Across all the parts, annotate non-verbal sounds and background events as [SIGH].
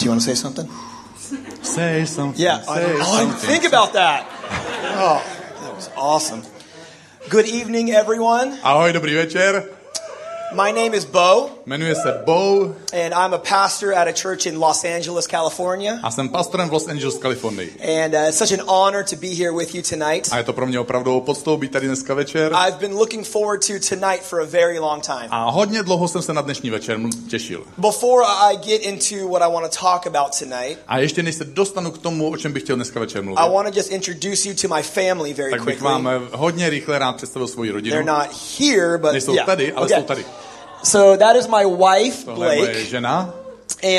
Do you want to say something? Say something. Yeah. Say I, oh, I didn't think about that. Oh, that was awesome. Good evening, everyone. Ahoj, dobrý večer. My name is Bo, Jmenuji se Bo and I'm a pastor at a church in Los Angeles, California. a jsem pastorem v Los Angeles, Kalifornii. And uh, it's such an honor to be here with you tonight. A je to pro mě opravdu podstou být tady dneska večer. I've been looking forward to tonight for a very long time. A hodně dlouho jsem se na dnešní večer těšil. Before I get into what I want to talk about tonight, A ještě než se dostanu k tomu, o čem bych chtěl dneska večer mluvit, I want to just introduce you to my family very tak bych quickly. vám eh, hodně rychle rád představil svoji rodinu. They're not here, but Nejsou yeah. tady, ale Okay. jsou tady. So that is my wife, Tohle je moje Blake, žena,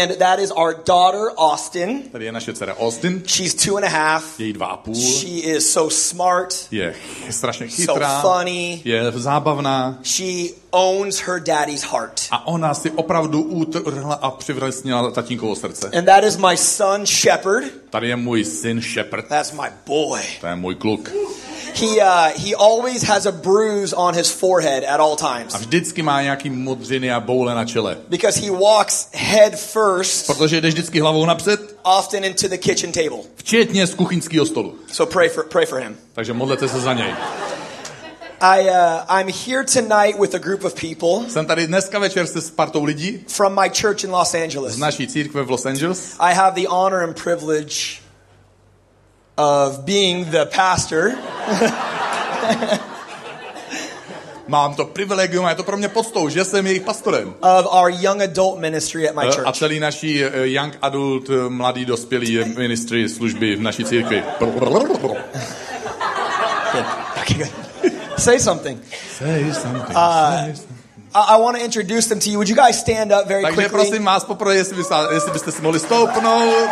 and that is our daughter, Austin. tady je naše dcera Austin, She's two and a half. její dva a půl, She is so smart. je ch- strašně So chytrá, funny. je zábavná She owns her daddy's heart. a ona si opravdu utrhla a přivlastnila tatínkovo srdce. And that is my son, Shepherd. Tady je můj syn Shepard, That's my boy. to je můj kluk. He, uh, he always has a bruise on his forehead at all times A vždycky má nějaký modřiny a boule na čele. because he walks head first, Protože jde vždycky hlavou napřed, often into the kitchen table. včetně z kuchyňského stolu. So pray for, pray for him. Takže modlete se za něj. I, uh, I'm here tonight with a group of people Jsem tady dneska večer se Spartou lidí from my church in Los Angeles. z naší církve v Los Angeles. I have the honor and privilege of being the pastor [LAUGHS] Mám to privilegium a je to pro mě podstou, že jsem jejich pastorem. of our young adult ministry at my Eh, A church. celý naší eh, young adult, eh, mladý dospělý ministry služby v naší církvi. Okay, good. Say something. Say something, Uh, say something. I, I want to introduce them to you. Would you guys stand up very Takže quickly? prosím vás poprvé, jestli, by, jestli byste si mohli stoupnout.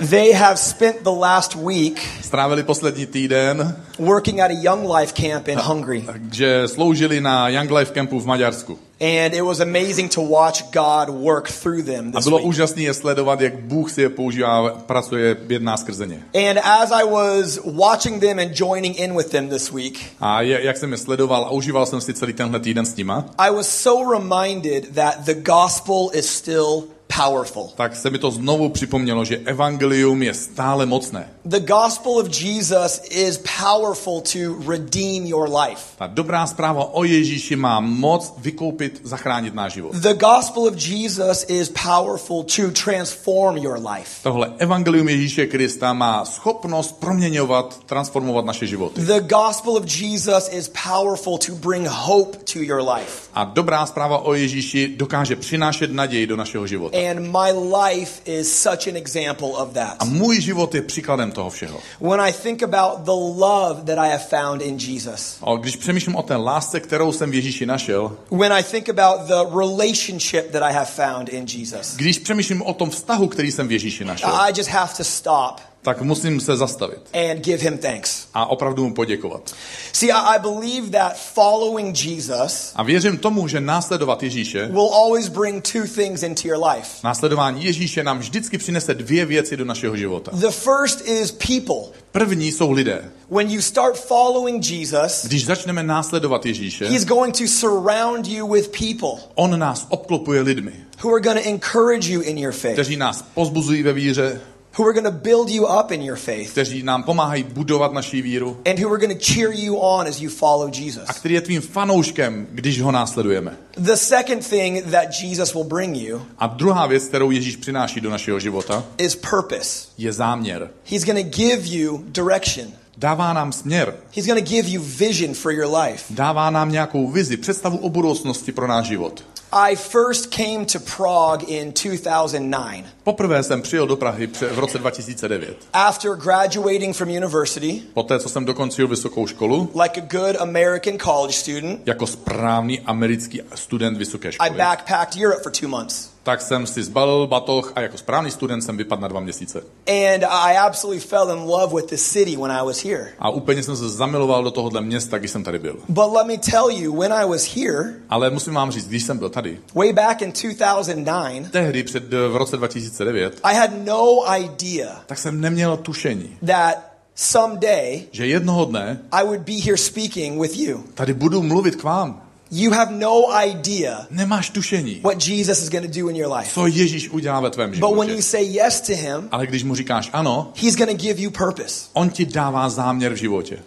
They have spent the last week Strávili poslední týden, working at a Young Life camp in Hungary. že sloužili na Young Life Campu v Maďarsku. And it was amazing to watch God work through them A this bylo week. úžasné je sledovat, jak Bůh si je používá, pracuje, jedná skrze ně. And as I was watching them and joining in with them this week, A je, jak jsem je sledoval a užíval jsem si celý tenhle týden s nima, I was so reminded that the gospel is still powerful. tak se mi to znovu připomnělo, že evangelium je stále mocné. The gospel of Jesus is powerful to redeem your life. Ta dobrá zpráva o Ježíši má moc vykoupit, zachránit náš život. The gospel of Jesus is powerful to transform your life. Tohle evangelium Ježíše Krista má schopnost proměňovat, transformovat naše životy. The gospel of Jesus is powerful to bring hope to your life. A dobrá zpráva o Ježíši dokáže přinášet naději do našeho života. And my life is such an example of that. A můj život je příkladem toho všeho. When I think about the love that I have found in Jesus, A když přemýšlím o té lásce, kterou jsem v Ježíši našel, when I think about the relationship that I have found in Jesus, když přemýšlím o tom vztahu, který jsem v Ježíši našel, I just have to stop tak musím se zastavit and give him thanks. a opravdu mu poděkovat. See, I I believe that following Jesus A věřím tomu, že následovat Ježíše, will always bring two things into your life. následování Ježíše nám vždycky přinese dvě věci do našeho života. The first is people. První jsou lidé. When you start following Jesus, Když začneme následovat Ježíše, he's going to surround you with people on nás obklopuje lidmi, who are going to encourage you in your faith, kteří nás pozbuzují ve víře, who are going to build you up in your faith, kteří nám pomáhají budovat naší víru and who are going to cheer you on as you follow Jesus. a který je tvým fanouškem, když ho následujeme. The second thing that Jesus will bring you A druhá věc, kterou Ježíš přináší do našeho života, is purpose. je záměr. He's going to give you direction. Dává nám směr, He's going to give you vision for your life. dává nám nějakou vizi, představu o budoucnosti pro náš život. I first came to Prague in 2009. Poprvé jsem přijel do Prahy v roce 2009. After graduating from university, Poté, co jsem dokončil vysokou školu, like a good American college student, jako správný americký student vysoké I školy, backpacked Europe for two months. Tak jsem si zbalil batoh a jako správný student jsem vypadl na dva měsíce. And I absolutely fell in love with the city when I was here. A úplně jsem se zamiloval do tohohle města, když jsem tady byl. But let me tell you, when I was here, Ale musím vám říct, když jsem byl tady, way back in 2009, tehdy před, v roce 2009, I had no idea tak jsem neměl tušení, that someday že jednoho dne I would be here speaking with you. tady budu mluvit k vám. You have no idea Nemáš tušení, what Jesus is going to do in your life. co Ježíš udělá ve tvém But when životě. you say yes to him, Ale když mu říkáš ano, he's going to give you purpose. on ti dává záměr v životě.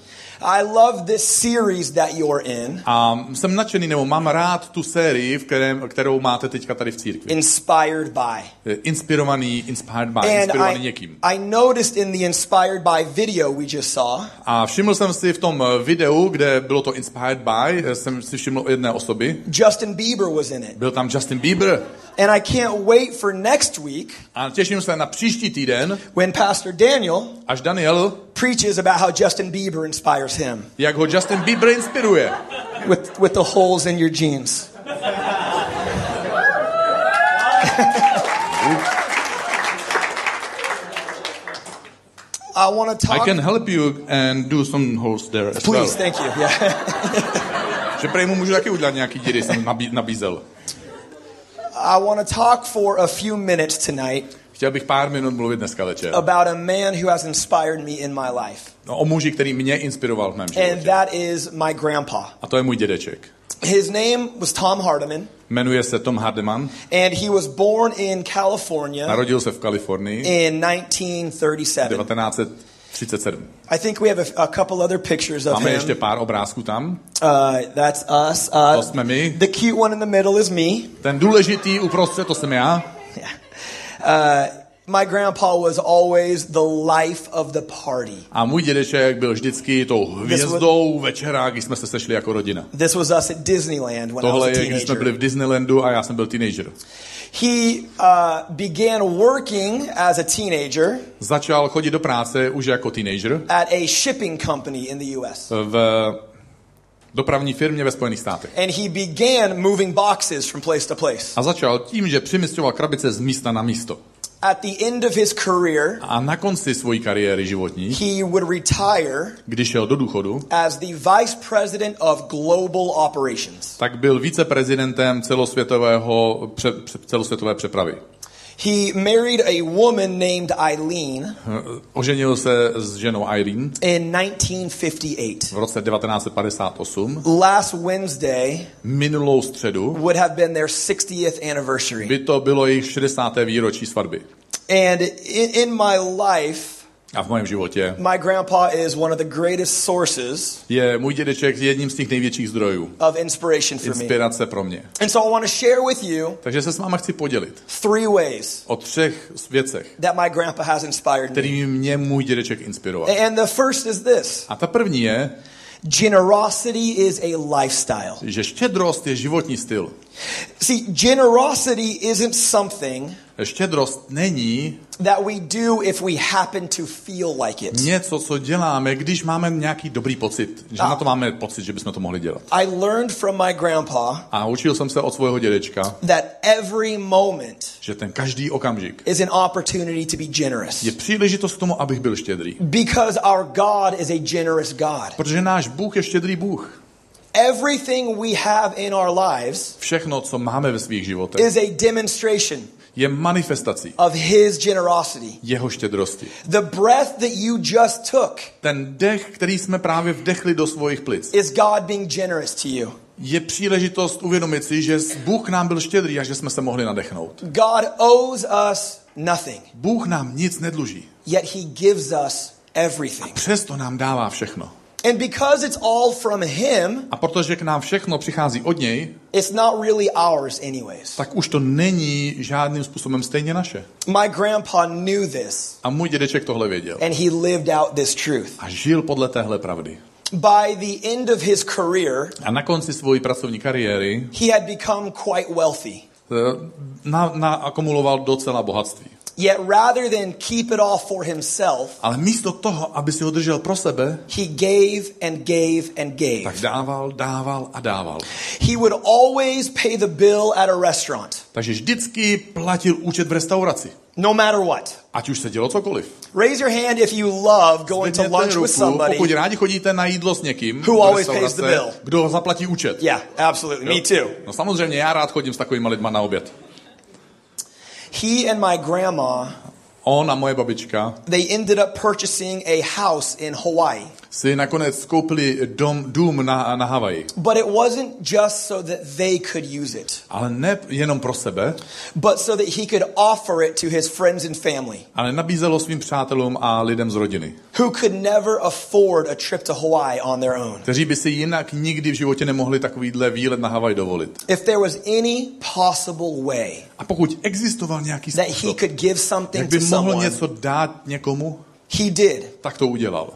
I love this series that you're in, A jsem nadšený, nebo mám rád tu sérii, v kterém, kterou máte teďka tady v církvi. Inspired by. Inspirovaný, inspired by, And inspirovaný I, někým. I noticed in the Inspired by video we just saw A všiml jsem si v tom eh, videu, kde bylo to inspired by, jsem si všiml jedné osoby. Justin Bieber was in it. Byl tam Justin Bieber. And I can't wait for next week A těším se na příští týden, when Pastor Daniel až Daniel, preaches about how Justin Bieber inspires him jak ho Justin Bieber inspiruje. with, with the holes in your jeans. I want to I talk. can help you and do some holes there as Please, well. thank you. Yeah. [LAUGHS] Že prej mu můžu taky udělat nějaký díry, jsem nabí, nabízel. I want to talk for a few minutes tonight Chtěl bych pár minut mluvit dneska večer. about a man who has inspired me in my life, No, o muži, který mě inspiroval v mém and životě. that is my grandpa. A to je můj dědeček. His name was Tom Hardiman, Jmenuje se Tom Hardeman, and he was born in California narodil se v Kalifornii in 1937. 1937. I think we have a, a couple other pictures of Máme ještě him. pár obrázků tam. Uh, that's us. To Uh, jsme my. the cute one in the middle is me. Ten důležitý uprostřed, to jsem já. Uh, my grandpa was always the life of the party. A můj dědeček byl vždycky tou hvězdou večera, když jsme se sešli jako rodina. This was us at Disneyland when Tohle I was a je, když jsme byli teenager. v Disneylandu a já jsem byl teenager. He uh, began working as a teenager Začal chodit do práce už jako teenager at a shipping company in the U.S. v dopravní firmě ve Spojených státech. And he began moving boxes from place to place. A začal tím, že přimysťoval krabice z místa na místo. At the end of his career, A na konci své kariéry životní, he would retire když šel do důchodu, as the vice president of global operations. tak byl viceprezidentem celosvětového, pře, celosvětové přepravy. He married a woman named Eileen Oženil se s ženou Irene in 1958. v roce 1958. Last Wednesday Minulou středu would have been their 60th anniversary. by to bylo jejich 60. výročí svatby. And in, in my life, A v mém životě my grandpa is one of the greatest sources je můj dědeček jedním z těch největších zdrojů of inspiration for me. inspirace pro mě. And so I want to share with you Takže se s váma chci podělit three ways o třech věcech, that my grandpa has inspired me. kterými mě můj dědeček inspiroval. And the first is this A ta první je, generosity is a lifestyle. že štědrost je životní styl. See, generosity isn't something Štědrost není that we do if we happen to feel like it. něco, co děláme, když máme nějaký dobrý pocit. Že na to máme pocit, že bychom to mohli dělat. I learned from my grandpa A učil jsem se od svého dědečka, that every moment že ten každý okamžik is an opportunity to be generous. je příležitost k tomu, abych byl štědrý. Because our God is a generous God. Protože náš Bůh je štědrý Bůh. Everything we have in our lives Všechno, co máme ve svých životech, is a demonstration je manifestací of His generosity. jeho štědrosti. The breath that you just took Ten dech, který jsme právě vdechli do svých plic, is God being generous to you. je příležitost uvědomit si, že Bůh nám byl štědrý a že jsme se mohli nadechnout. God owes us nothing, Bůh nám nic nedluží. yet He gives us everything. Přesto nám dává všechno. And because it's all from Him, A protože k nám všechno přichází od něj, it's not really ours, anyways. tak už to není žádným způsobem stejně naše. My grandpa knew this, A můj dědeček tohle věděl. and he lived out this truth. A žil podle téhle pravdy. By the end of his career, A na konci své pracovní kariéry he had become quite wealthy. eh, na, na, akumuloval docela bohatství. Yet rather than keep it all for himself, Ale místo toho, aby si ho držel pro sebe, he gave and gave and gave. tak dával, dával a dával. He would always pay the bill at a restaurant, Takže vždycky platil účet v restauraci. no matter what. Ať už se dělo cokoliv. Raise your hand if you love going to Zvedněte lunch with ruku, somebody. pokud rádi chodíte na jídlo s někým, Who always pays the bill. kdo zaplatí účet. Yeah, absolutely. Me too. No samozřejmě, já rád chodím s takovými lidma na oběd. He and my grandma On a moje babička they ended up purchasing a house in Hawaii. Si nakonec koupili dom, dům na, na Havaji. But it wasn't just so that they could use it, Ale ne jenom pro sebe, but so that he could offer it to his friends and family ale nabízelo svým přátelům a lidem z rodiny, who could never afford a trip to Hawaii on their own. kteří by si jinak nikdy v životě nemohli takovýhle výlet na Havaj dovolit. If there was any possible way A pokud existoval nějaký that he způsob, could give jak something by to mohl someone, něco dát někomu, he did. tak to udělal.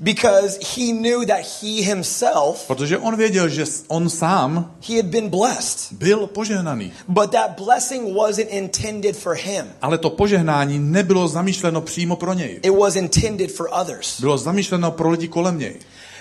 Because he knew that he himself, Protože on věděl, že on sám he had been blessed. byl požehnaný. But that blessing wasn't intended for him. Ale to požehnání nebylo zamýšleno přímo pro něj. It was intended for others. Bylo zamýšleno pro lidi kolem něj.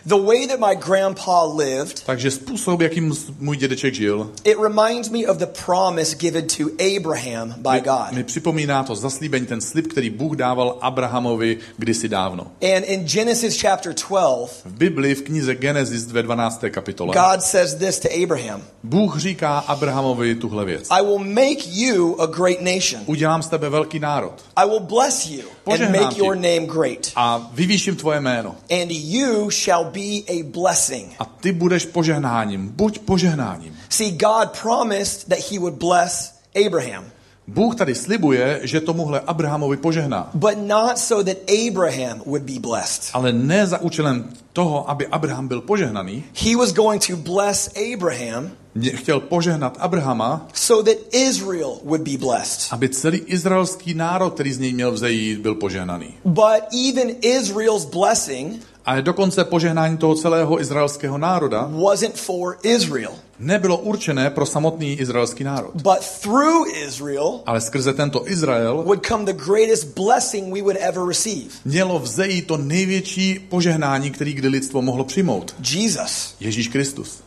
The way that my grandpa lived, Takže způsob, jakým můj dědeček žil, it reminds me of the promise given to Abraham by God. mi připomíná to zaslíbení, ten slib, který Bůh dával Abrahamovi kdysi dávno. And in Genesis chapter 12, V Bibli v knize Genesis ve 12. kapitole God says this to Abraham Bůh říká Abrahamovi tuhle věc. I will make you a great nation. Udělám z tebe velký národ I will bless you and make your name great. a vyvýším tvoje jméno. And you shall be a blessing. A ty budeš požehnáním. Buď požehnáním. See, God promised that he would bless Abraham, Bůh tady slibuje, že tomuhle Abrahamovi požehná. but not so that Abraham would be blessed. Ale ne za účelem toho, aby Abraham byl požehnaný. He was going to bless Abraham Chtěl požehnat Abrahama, so that Israel would be blessed. aby celý izraelský národ, který z něj měl vzejít, byl požehnaný. But even Israel's blessing Ale dokonce požehnání toho celého izraelského národa wasn't for Israel, nebylo určené pro samotný izraelský národ. but through Israel Ale skrze tento Izrael would come the greatest blessing we would ever receive mělo vzejít to největší požehnání, který kdy lidstvo mohlo přijmout. Jesus. Ježíš Kristus.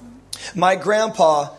My grandpa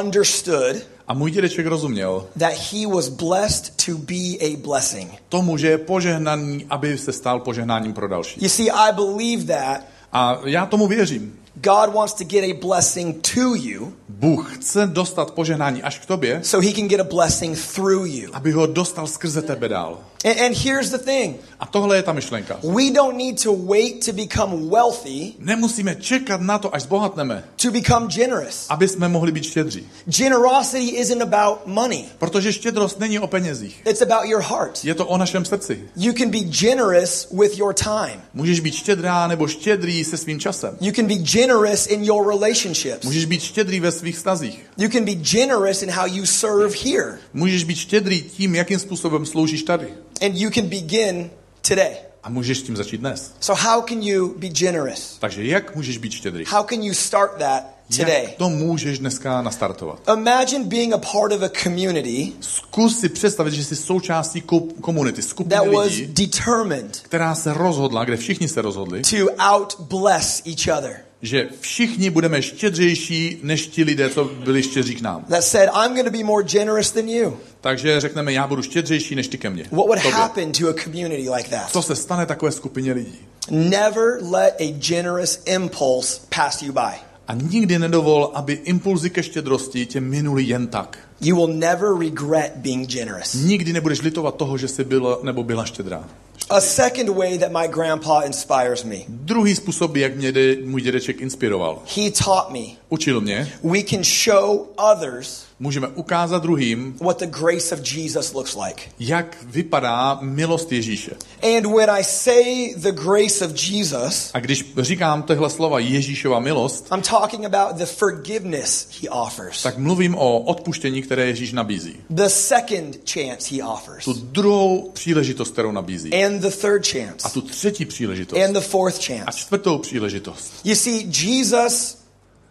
understood A můj dědeček rozuměl that he was blessed to be a blessing. tomu, že je požehnaný, aby se stal požehnáním pro další. You see, I believe that A já tomu věřím. God wants to get a blessing to you Bůh chce dostat požehnání až k tobě, so he can get a blessing through you. aby ho dostal skrze tebe dál. And, and here's the thing A tohle je ta myšlenka. we don't need to wait to become wealthy Nemusíme čekat na to, až zbohatneme, to become generous. aby jsme mohli být štědří. Generosity isn't about money, Protože štědrost není o penězích. it's about your heart. Je to o našem srdci. You can be generous with your time, Můžeš být štědrá nebo štědrý se svým časem. you can be generous in your relationships, Můžeš být štědrý ve svých stazích. you can be generous in how you serve here, Můžeš být štědrý tím, jakým způsobem sloužíš tady. and you can begin today. A můžeš tím začít dnes. So, how can you be generous? Takže jak můžeš být štědrý? How can you start that today? Jak to můžeš dneska nastartovat? Imagine being a part of a community Zkus si představit, že jsi součástí ko- komunity, skupiny that was lidí, determined která se rozhodla, kde všichni se rozhodli, to out bless each other. Že všichni budeme štědřejší než ti lidé, co byli štědří k nám. That said, I'm going to be more generous than you. Takže řekneme, já budu štědřejší než ty ke mně. What would happen to a community like that? Co se stane takové skupině lidí? Never let a generous impulse pass you by. A nikdy nedovol, aby impulzy ke štědrosti tě minuli jen tak. You will never regret being generous. Nikdy nebudeš litovat toho, že jsi byl nebo byla štědrá. A second way that my grandpa inspires me, Druhý způsob, jak mě de, můj dědeček inspiroval. he taught me Učil mě, we can show others můžeme ukázat druhým, what the grace of Jesus looks like. jak vypadá milost Ježíše. And when I say the grace of Jesus, A když říkám tehle slova Ježíšova milost, I'm talking about the forgiveness he offers, tak mluvím o odpuštění, které Ježíš nabízí. the second chance he offers, Tu druhou příležitost, kterou nabízí. and the third A chance, tu třetí příležitost. and the fourth A chance. čtvrtou příležitost. You see, Jesus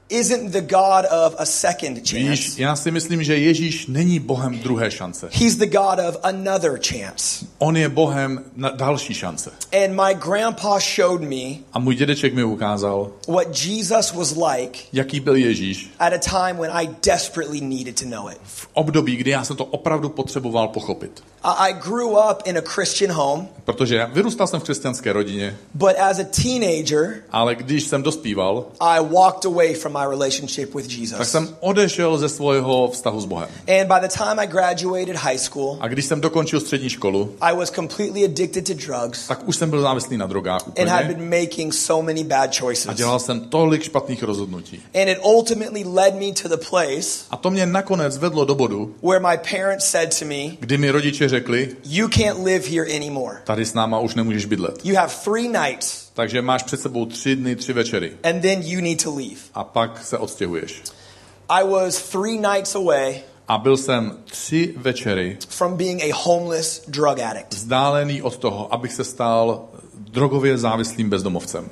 isn't the God of a second Víš, chance. já si myslím, že Ježíš není Bohem druhé šance. He's the God of another chance. On je Bohem na další šance. And my grandpa showed me A můj dědeček mi ukázal, what Jesus was like jaký byl Ježíš at a time when I desperately needed to know it. v období, kdy já jsem to opravdu potřeboval pochopit. I grew up in a Christian home, Protože já vyrůstal jsem v křesťanské rodině, but as a teenager, ale když jsem dospíval, I walked away from my relationship with tak Jesus. jsem odešel ze svého vztahu s Bohem. And by the time I graduated high school, A když jsem dokončil střední školu, I was completely addicted to drugs tak už jsem byl závislý na drogách and had úplně been making so many bad a choices. dělal jsem tolik špatných rozhodnutí. And it ultimately led me to the place A to mě nakonec vedlo do bodu, where my parents said to me, kdy mi rodiče řekli, You can't live here anymore. tady s náma už nemůžeš bydlet. You have three nights Takže máš před sebou tři dny, tři večery and then you need to leave. a pak se odstěhuješ. I was three nights away A byl jsem tři večery from being a homeless drug addict. vzdálený od toho, abych se stal drogově závislým bezdomovcem.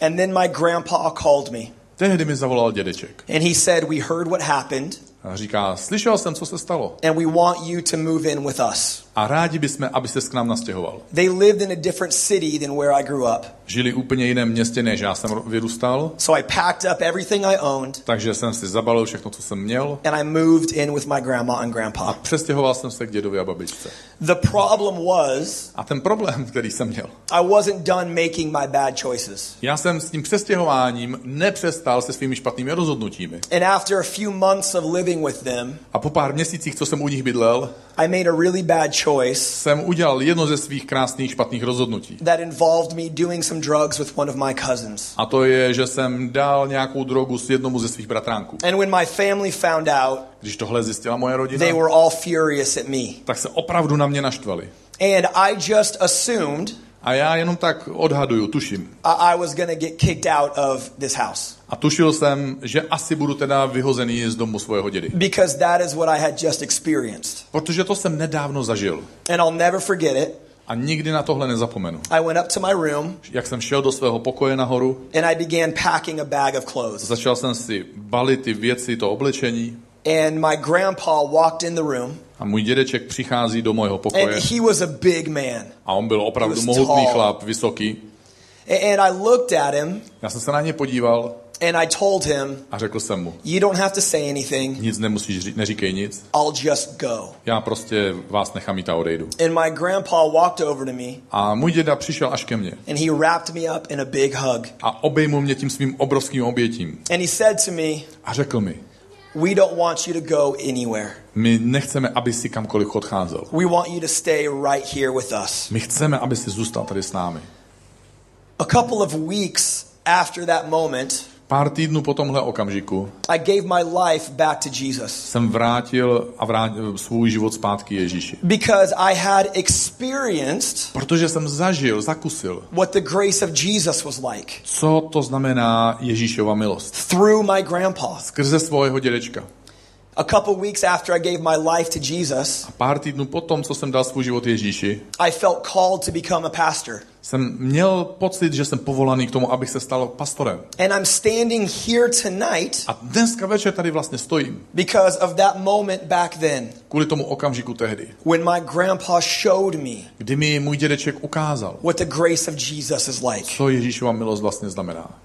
And then my grandpa called me Tehdy mi zavolal dědeček and he said, We heard what happened a říká, slyšel jsem, co se stalo and we want you to move in with us. A rádi bychom, aby se k nám nastěhoval. They lived in a different city than where I grew up. Žili úplně jiném městě, než já jsem vyrůstal, So I packed up everything I owned takže jsem si zabalil všechno, co jsem měl and I moved in with my grandma and a grandpa. přestěhoval jsem se k dědovi a babičce. The problem was A ten problém, který jsem měl, I wasn't done making my bad choices. já jsem s tím přestěhováním nepřestal se svými špatnými rozhodnutími. And after a few months of living with them, A po pár měsících, co jsem u nich bydlel, I made a really bad choice jsem udělal jedno ze svých krásných špatných rozhodnutí. that involved me doing some drugs with one of my cousins. A to je, že jsem dal nějakou drogu s jednomu ze svých bratránků. And when my family found out, Když tohle zjistila moje rodina, they were all furious at me. tak se opravdu na mě naštvali. And I just assumed A já jenom tak odhaduju, tuším. I I was to get kicked out of this house A tušil jsem, že asi budu teda vyhozený z domu svého dědy. because that is what I had just experienced. Protože to jsem nedávno zažil. And I'll never forget it. A nikdy na tohle nezapomenu. I went up to my room Jak jsem šel do svého pokoje nahoru, and I began packing a bag of clothes. začal jsem si balit ty věci, to oblečení. And my grandpa walked in the room A můj dědeček přichází do and pokoje he was a big man. a on byl opravdu mohutný tall. chlap, vysoký. A- And I looked at him Já jsem se na ně podíval and I told him, a řekl jsem mu, You don't have to say anything. nic nemusíš říct, neříkej nic, I'll just go. já prostě vás nechám jít a odejdu. And my grandpa walked over to me A můj děda přišel až ke mně and he wrapped me up in a big hug. a obejmul mě tím svým obrovským obětím And he said to me, a řekl mi, We don't want you to go anywhere. my nechceme, aby si kamkoliv odcházel. We want you to stay right here with us. My chceme, aby si zůstal tady s námi. A couple of weeks after that moment, Pár týdnů po tomhle okamžiku I gave my life back to Jesus jsem vrátil a vrátil svůj život zpátky Ježíši. because I had experienced Protože jsem zažil, zakusil, what the grace of Jesus was like co to znamená Ježíšova milost. through my grandpa. Skrze svého dědečka. A couple weeks after I gave my life to Jesus, A pár týdnů potom, co jsem dal svůj život Ježíši, I felt called to become a pastor. jsem měl pocit, že jsem povolaný k tomu, abych se stal pastorem. And I'm standing here tonight A dneska večer tady vlastně stojím. because of that moment back then Kvůli tomu okamžiku tehdy, when my grandpa showed me kdy mi můj dědeček ukázal, what the grace of Jesus is like. co Ježíšova milost vlastně znamená.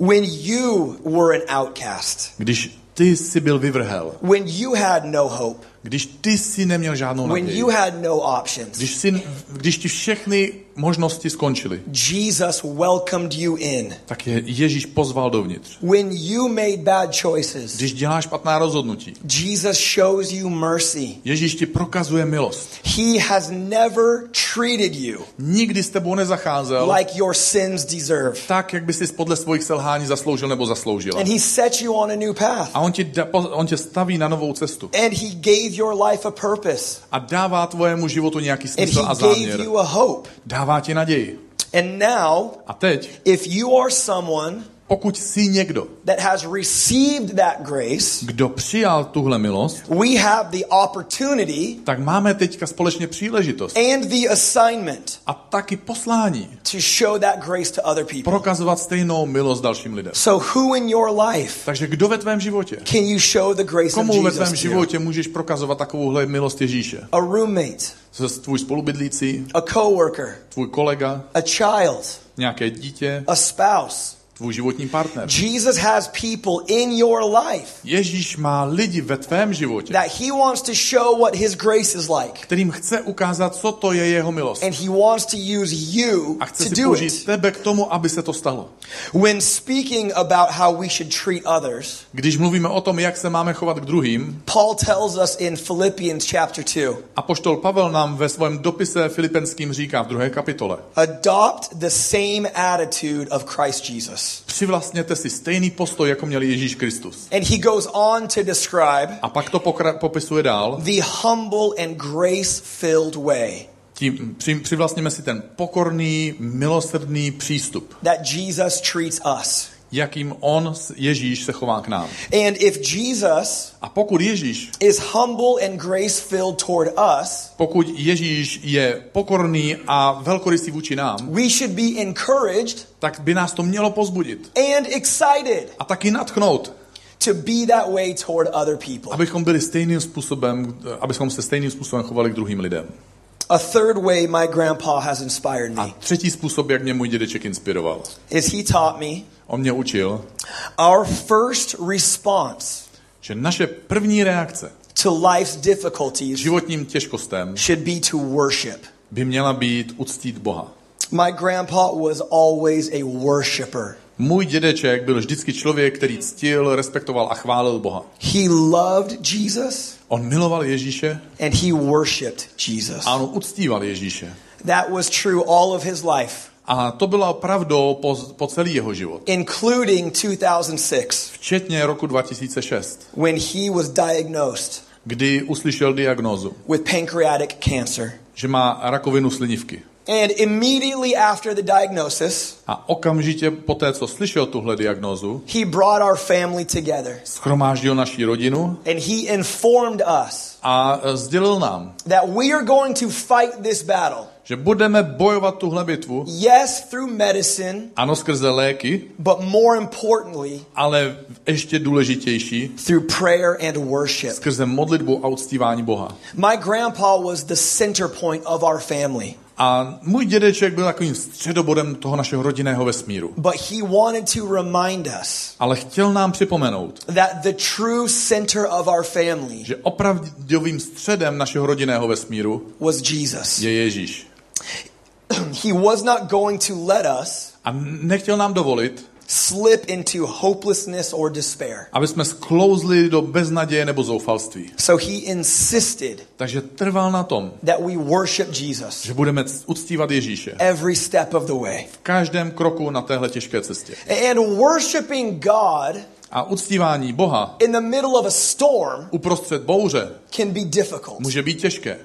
When you were an outcast, Když ty jsi byl vyvrhel, when you had no hope, když ty jsi neměl žádnou when naději, you had no options, když, jsi, když ti všechny možnosti skončily, Jesus welcomed you in. tak je Ježíš pozval dovnitř. When you made bad choices, Když děláš špatná rozhodnutí, Jesus shows you mercy. Ježíš ti prokazuje milost. He has never treated you Nikdy s tebou nezacházel like your sins deserve. tak, jak by si podle svých selhání zasloužil nebo zasloužila. And he set you on a new path. A on, ti da, on tě staví na novou cestu. And he gave your life a purpose. A dává tvojemu životu nějaký smysl a he gave záměr. you a hope. Dává ti naději. And now, A teď, if you are someone pokud jsi někdo, that has received that grace, kdo přijal tuhle milost, we have the opportunity tak máme teďka společně příležitost and the assignment a taky poslání to show that grace to other people. prokazovat stejnou milost dalším lidem. So, who in your life Takže kdo ve tvém životě? can you show the grace of Komu ve tvém Jesus životě můžeš prokazovat takovouhle milost Ježíše? A roommate, tvůj spolubydlící, a coworker, tvůj kolega, a child, nějaké dítě, a spouse, tvůj životní partner. Jesus has people in your life Ježíš má lidi ve tvém životě, that he wants to show what his grace is like. kterým chce ukázat, co to je jeho milost. And he wants to use you A chce to si do použít it. tebe k tomu, aby se to stalo. When speaking about how we should treat others, Když mluvíme o tom, jak se máme chovat k druhým, Paul tells us in Philippians chapter 2 Apoštol Pavel nám ve svém dopise Filipenským říká v druhé kapitole. adopt the same attitude of Christ Jesus. Přivlastněte si stejný postoj, jako měl Ježíš Kristus. And he goes on to describe A pak to pokra- popisuje dál. the humble and grace filled way Tím při, přivlastněme si ten pokorný, milosrdný přístup, that Jesus treats us. Jakým on, Ježíš, se chová k nám. And if Jesus A pokud Ježíš, is humble and grace filled toward us, pokud Ježíš je pokorný a velkorysý vůči nám, we should be encouraged tak by nás to mělo pozbudit and excited a taky natchnout, to be that way toward other people. abychom byli stejným způsobem, abychom se stejným způsobem chovali k druhým lidem. A third way my grandpa has inspired A me třetí způsob, jak mě můj dědeček inspiroval. is he taught me On mě učil, our first response že naše první reakce to life's difficulties životním těžkostem should be to worship. by měla být uctít Boha. My grandpa was always a worshiper. Můj dědeček byl vždycky člověk, který ctil, respektoval a chválil Boha. He loved Jesus On miloval Ježíše and he worshiped Jesus. a on uctíval Ježíše. That was true all of his life, A to bylo pravdou po, po celý jeho život. including 2006 Včetně roku 2006, when he was diagnosed kdy uslyšel diagnózu, with pancreatic cancer. že má rakovinu slinivky. And immediately after the diagnosis, A okamžitě po té, co slyšel tuhle diagnózu, he brought our family together schromáždil naší rodinu and he informed us a e, sdělil nám, that we are going to fight this battle. Že budeme bojovat tuhle bitvu, Yes, through medicine, ano skrze léky, but more importantly, ale ještě důležitější, through prayer and worship. skrze modlitbu a uctívání Boha. My grandpa was the center point of our family, A můj dědeček byl takovým středobodem toho našeho rodinného vesmíru. but he wanted to remind us Ale chtěl nám připomenout, that the true center of our family že opravdovým středem našeho rodinného vesmíru was Jesus. je Ježíš. He was not going to let us A nechtěl nám dovolit, slip into hopelessness or despair. aby jsme sklouzli do beznaděje nebo zoufalství. So he insisted Takže trval na tom, that we worship Jesus že budeme uctívat Ježíše every step of the way. v každém kroku na téhle těžké cestě. And worshiping God A uctívání Boha in the middle of a storm uprostřed bouře can be difficult. může být těžké,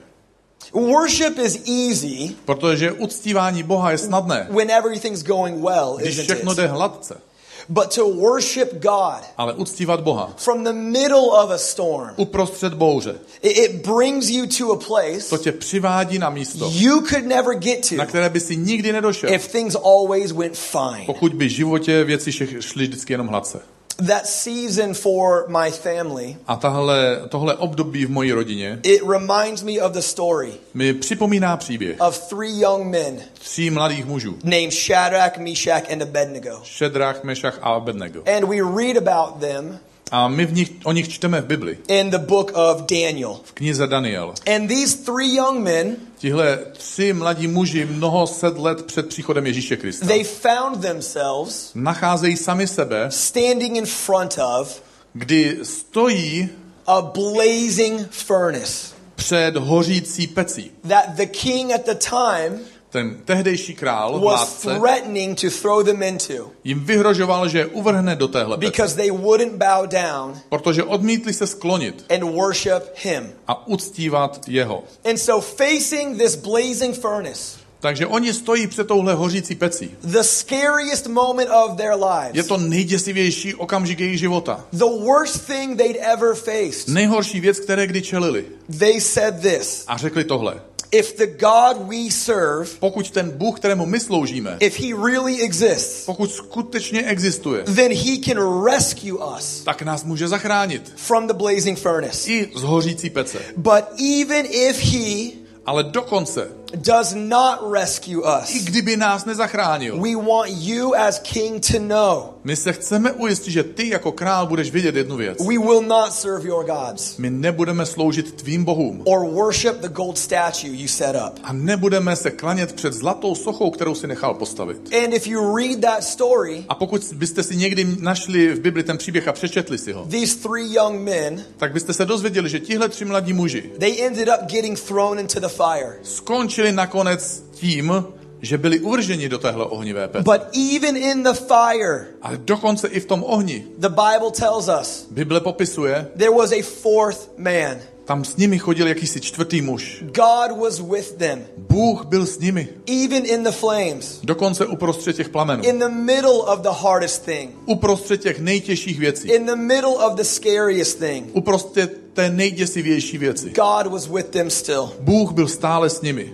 Worship is easy protože uctívání Boha je snadné, when everything's going well, když isn't všechno jde hladce. But to worship God Ale uctívat Boha from the middle of a storm, uprostřed bouře, it, brings you to a place to tě přivádí na místo, you could never get na to které by si nikdy nedošel, if things always went fine. pokud by v životě věci šly vždycky jenom hladce. That season for my family, A tahle, tohle období v mojí rodině it reminds me of the story mi připomíná příběh of three young men tří mladých mužů. named Shadrach, Meshach, and Abednego. Šedrách, Mešach a Abednego. And we read about them A my v nich, o nich čteme v Bibli, in the book of Daniel. v knize Daniel. And these three young men, Tihle tři mladí muži mnoho set let před příchodem Ježíše Krista they found themselves nacházejí sami sebe, standing in front of kdy stojí a blazing furnace před hořící pecí. that the king at the time Ten tehdejší král, was vládce, threatening to throw them into jim vyhrožoval, že je uvrhne do téhle pece, because they wouldn't bow down protože odmítli se sklonit and worship him. a uctívat jeho. And so, facing this blazing furnace, Takže oni stojí před touhle hořící pecí. the scariest moment of their Je lives, to nejděsivější okamžik jejich života. the worst thing they'd ever faced, Nejhorší věc, které kdy čelili. they said this A řekli tohle. If the God we serve, Pokud ten Bůh, kterému my sloužíme, if he really exists, pokud skutečně existuje, then he can rescue us tak nás může zachránit. from the blazing furnace. I z hořící pece. But even if he Ale dokonce, does not rescue I us. kdyby nás nezachránil. We want you as king to know My se chceme ujistit, že ty jako král budeš vědět jednu věc. we will not serve your gods My nebudeme sloužit tvým bohům. or worship the gold statue you set up. A nebudeme se klanět před zlatou sochou, kterou si nechal postavit. And if you read that story, A pokud byste si někdy našli v Bibli ten příběh a přečetli si ho, these three young men, tak byste se dozvěděli, že tihle tři mladí muži they ended up getting thrown into the fire. skončili nakonec tím, že byli uvrženi do téhle ohnivé pece. But even in the fire, Ale dokonce i v tom ohni. the Bible tells us Bible popisuje, there was a fourth man. tam s nimi chodil jakýsi čtvrtý muž. God was with them, Bůh byl s nimi. even in the flames, Dokonce uprostřed těch plamenů. in the middle of the hardest thing, Uprostřed těch nejtěžších věcí. in the middle of the scariest thing. Uprostřed té nejděsivější věci. God was with them still. Bůh byl stále s nimi.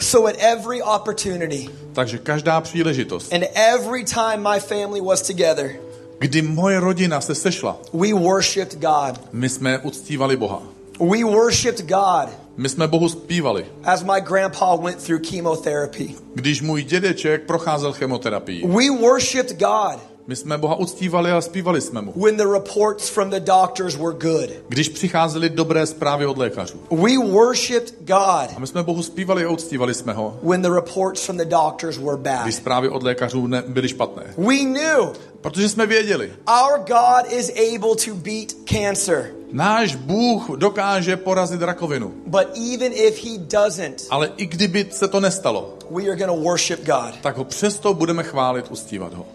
So at every opportunity Takže každá příležitost, and every time my family was together, kdy moje rodina se sešla, we worshiped God. my jsme uctívali Boha. We worshiped God My jsme Bohu zpívali. as my grandpa went through chemotherapy. Když můj dědeček procházel chemoterapií, We worshiped God my jsme Boha uctívali a zpívali jsme mu. when the reports from the doctors were good. Když přicházely dobré zprávy od lékařů. We worshiped God A my jsme Bohu zpívali a uctívali jsme ho, when the reports from the doctors were když bad. zprávy od lékařů nebyly špatné. We knew Protože jsme věděli, our God is able to beat cancer. náš Bůh dokáže porazit rakovinu. But even if he doesn't, Ale i kdyby se to nestalo, we are going to worship God. tak ho přesto budeme chválit, uctívat ho.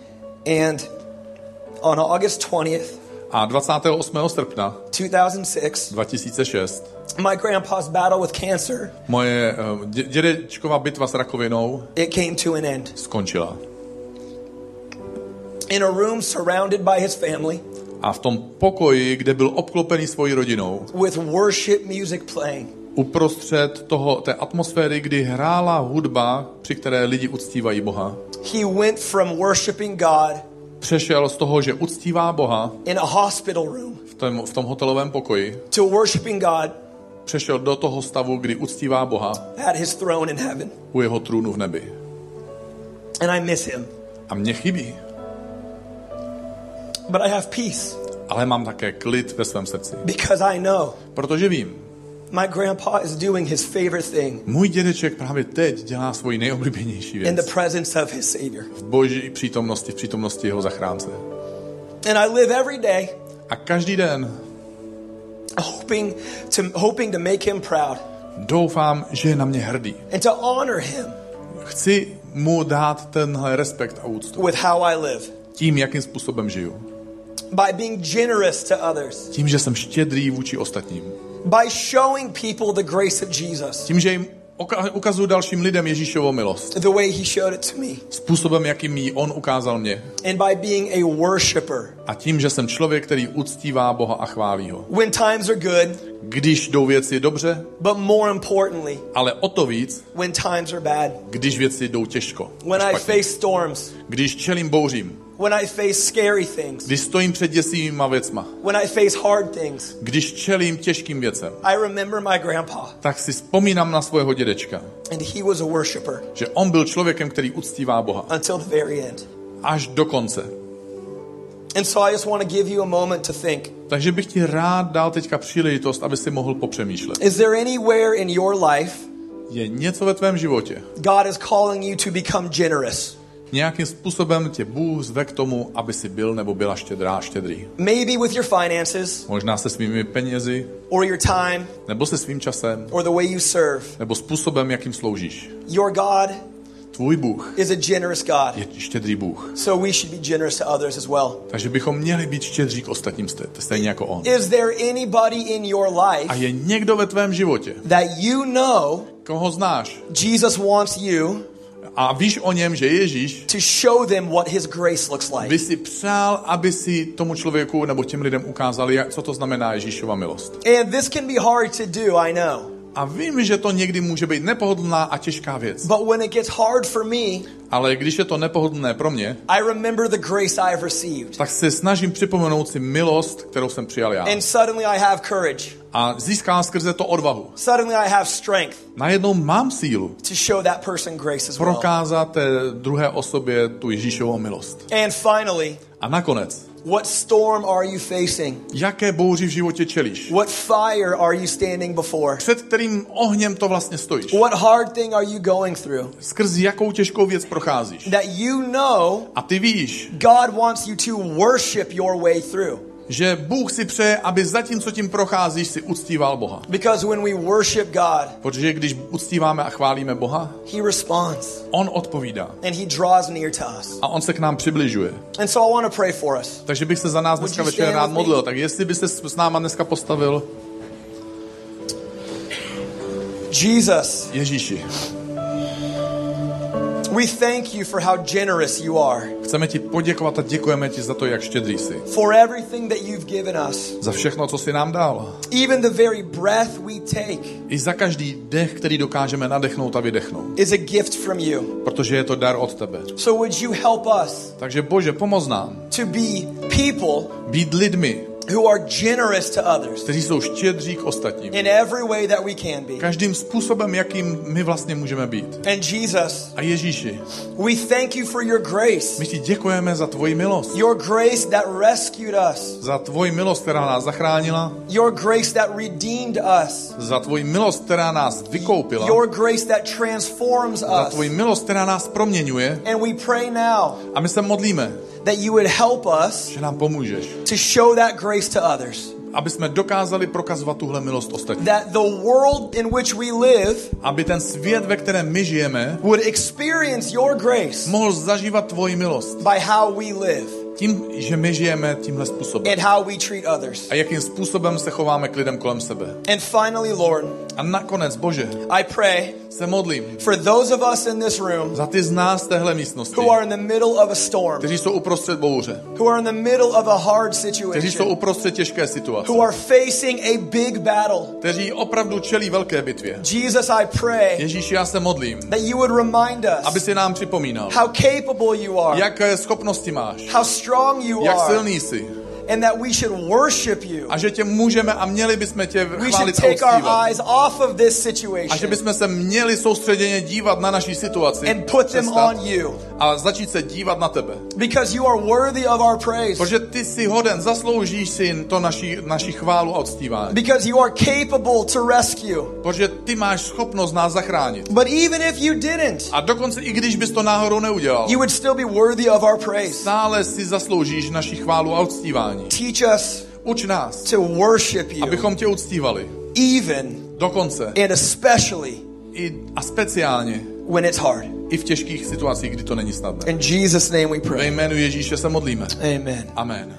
And on August 20th, A 28. srpna 2006, 2006 my grandpa's battle with cancer, moje eh, dě- dědečková bitva s rakovinou it came to an end. skončila. In a room surrounded by his family A v tom pokoji, kde byl obklopený svojí rodinou, with worship music playing, uprostřed toho, té atmosféry, kdy hrála hudba, při které lidi uctívají Boha, he went from worshiping God přešel z toho, že uctívá Boha in a hospital room v tom, v tom hotelovém pokoji, to worshiping God přešel do toho stavu, kdy uctívá Boha at his throne in heaven. u jeho trůnu v nebi. And I miss him. A mě chybí, But I have peace ale mám také klid ve svém srdci, because I know protože vím, my grandpa is doing his favorite thing můj dědeček právě teď dělá svoji nejoblíbenější in the věc. presence of his Savior. V boží přítomnosti, v přítomnosti jeho zachránce. And I live every day A každý den hoping to hoping to make him proud doufám, že je na mě hrdý. and to honor him Chci mu dát tenhle respekt a úctu. with how I live Tím, jakým způsobem žiju. by being generous to others, Tím, že jsem štědrý vůči ostatním. By showing people the grace of Jesus Tím, že jim ukazuju dalším lidem Ježíšovo milost. the way he showed it to me, Způsobem, jakým ji on ukázal mě. and by being a worshiper. A tím, že jsem člověk, který uctívá Boha a chválí ho. When times are good, Když jdou věci dobře, but more importantly, ale o to víc, when times are bad. když věci jdou těžko. When I face storms, Když čelím bouřím, when I face scary things, když stojím před děsivýma věcma, when I face hard things. když čelím těžkým věcem, I remember my grandpa, tak si vzpomínám na svého dědečka, and he was a worshiper že on byl člověkem, který uctívá Boha. until the very end. Až do konce. And so I just want to give you a moment to think. Takže bych ti rád dal teďka příležitost, aby si mohl popřemýšlet. Is there anywhere in your life Je něco ve tvém životě, God is calling you to become generous? Nějakým způsobem tě Bůh zve k tomu, aby si byl nebo byla štědrá, štědrý. Maybe with your finances, Možná se svými penězi, or your time, nebo se svým časem, or the way you serve. nebo způsobem, jakým sloužíš. Your God Tvůj Bůh is a generous God. je štědrý Bůh. So we should be generous to others as well. Takže bychom měli být štědří k ostatním stej- stejně jako on. Is there anybody in your A life je někdo ve tvém životě, that you know koho znáš Jesus wants you a víš o něm, že Ježíš to show them what his grace looks like? by si přál, aby si tomu člověku nebo těm lidem ukázali, jak, co to znamená Ježíšova milost. And this can be hard to do, I know. A vím, že to někdy může být nepohodlná a těžká věc. But when it gets hard for me, Ale když je to nepohodlné pro mě, I remember the grace I have received. tak se snažím připomenout si milost, kterou jsem přijal já. And suddenly I have courage. A získám skrze to odvahu. Suddenly I have strength Najednou mám sílu to show that person grace as well. prokázat té druhé osobě tu Ježíšovou milost. And finally, A nakonec, what storm are you facing? jaké bouři v životě čelíš? What fire are you standing before? Před kterým ohněm to vlastně stojíš? What hard thing are you going through? Skrz jakou těžkou věc procházíš? That you know A ty víš, God wants you to worship your way through. Že Bůh si přeje, aby zatímco tím procházíš, si uctíval Boha. Because when we worship God, Protože když uctíváme a chválíme Boha, He responds On odpovídá. and He draws near to us. A On se k nám přibližuje. And so I want to pray for us. Takže bych se za nás dneska večer rád modlil. Tak jestli byste s náma dneska postavil Jesus, Ježíši, we thank you for how generous you are, chceme ti poděkovat a děkujeme ti za to, jak štědrý jsi. for everything that you've given us, Za všechno, co jsi nám dal. even the very breath we take I za každý dech, který dokážeme nadechnout a vydechnout. is a gift from you. Protože je to dar od tebe. So would you help us Takže Bože, pomoz nám to be people být lidmi, who are generous to others kteří jsou štědří k ostatním. in every way that we can be. Každým způsobem, jakým my vlastně můžeme být. And Jesus, A Ježíši, we thank you for your grace, my ti děkujeme za tvoji milost. your grace that rescued us, Za tvoji milost, která nás zachránila. your grace that redeemed us, Za tvoji milost, která nás vykoupila. your grace that transforms Za us. tvoji milost, která nás proměňuje. And we pray now A my se modlíme, that you would help us že nám pomůžeš. to show that grace to others. Aby jsme dokázali prokazovat tuhle milost ostatním. That the world in which we live Aby ten svět, ve kterém my žijeme, would experience your grace mohl zažívat tvoji milost. by how we live Tím, že my žijeme tímhle způsobem. and how we treat others. A jakým způsobem se chováme k lidem kolem sebe. And finally, Lord, A nakonec, Bože, I pray se modlím for those of us in this room za ty z nás téhle místnosti, who are in the middle of a storm, kteří jsou uprostřed bouře, who are in the middle of a hard kteří jsou situation, uprostřed těžké situace, who are facing a big battle. kteří opravdu čelí velké bitvě. Jesus, I pray Ježíši, já se modlím, that you would remind aby us si nám připomínal, how capable you are, jaké schopnosti máš, how strong you jak silný jsi and that we should worship you. a že tě můžeme a měli bychom tě chválit a take our uctívat. eyes off of this A že bychom se měli soustředěně dívat na naší situaci and put them on you a začít se dívat na tebe. because you are worthy of our praise, Protože ty jsi hoden, zasloužíš si to naší, naší chválu a uctívání. because you are capable to rescue. Protože ty máš schopnost nás zachránit. But even if you didn't, A dokonce i když bys to náhodou neudělal, you would still be worthy of our praise. stále si zasloužíš naši chválu a uctívání. Teach us Uč nás, to worship you, abychom tě uctívali. even Dokonce. and especially I, a speciálně when it's hard. I v těžkých situacích, kdy to není snadné. In Jesus' name we Ve pray. jménu Ježíše se modlíme. Amen. Amen.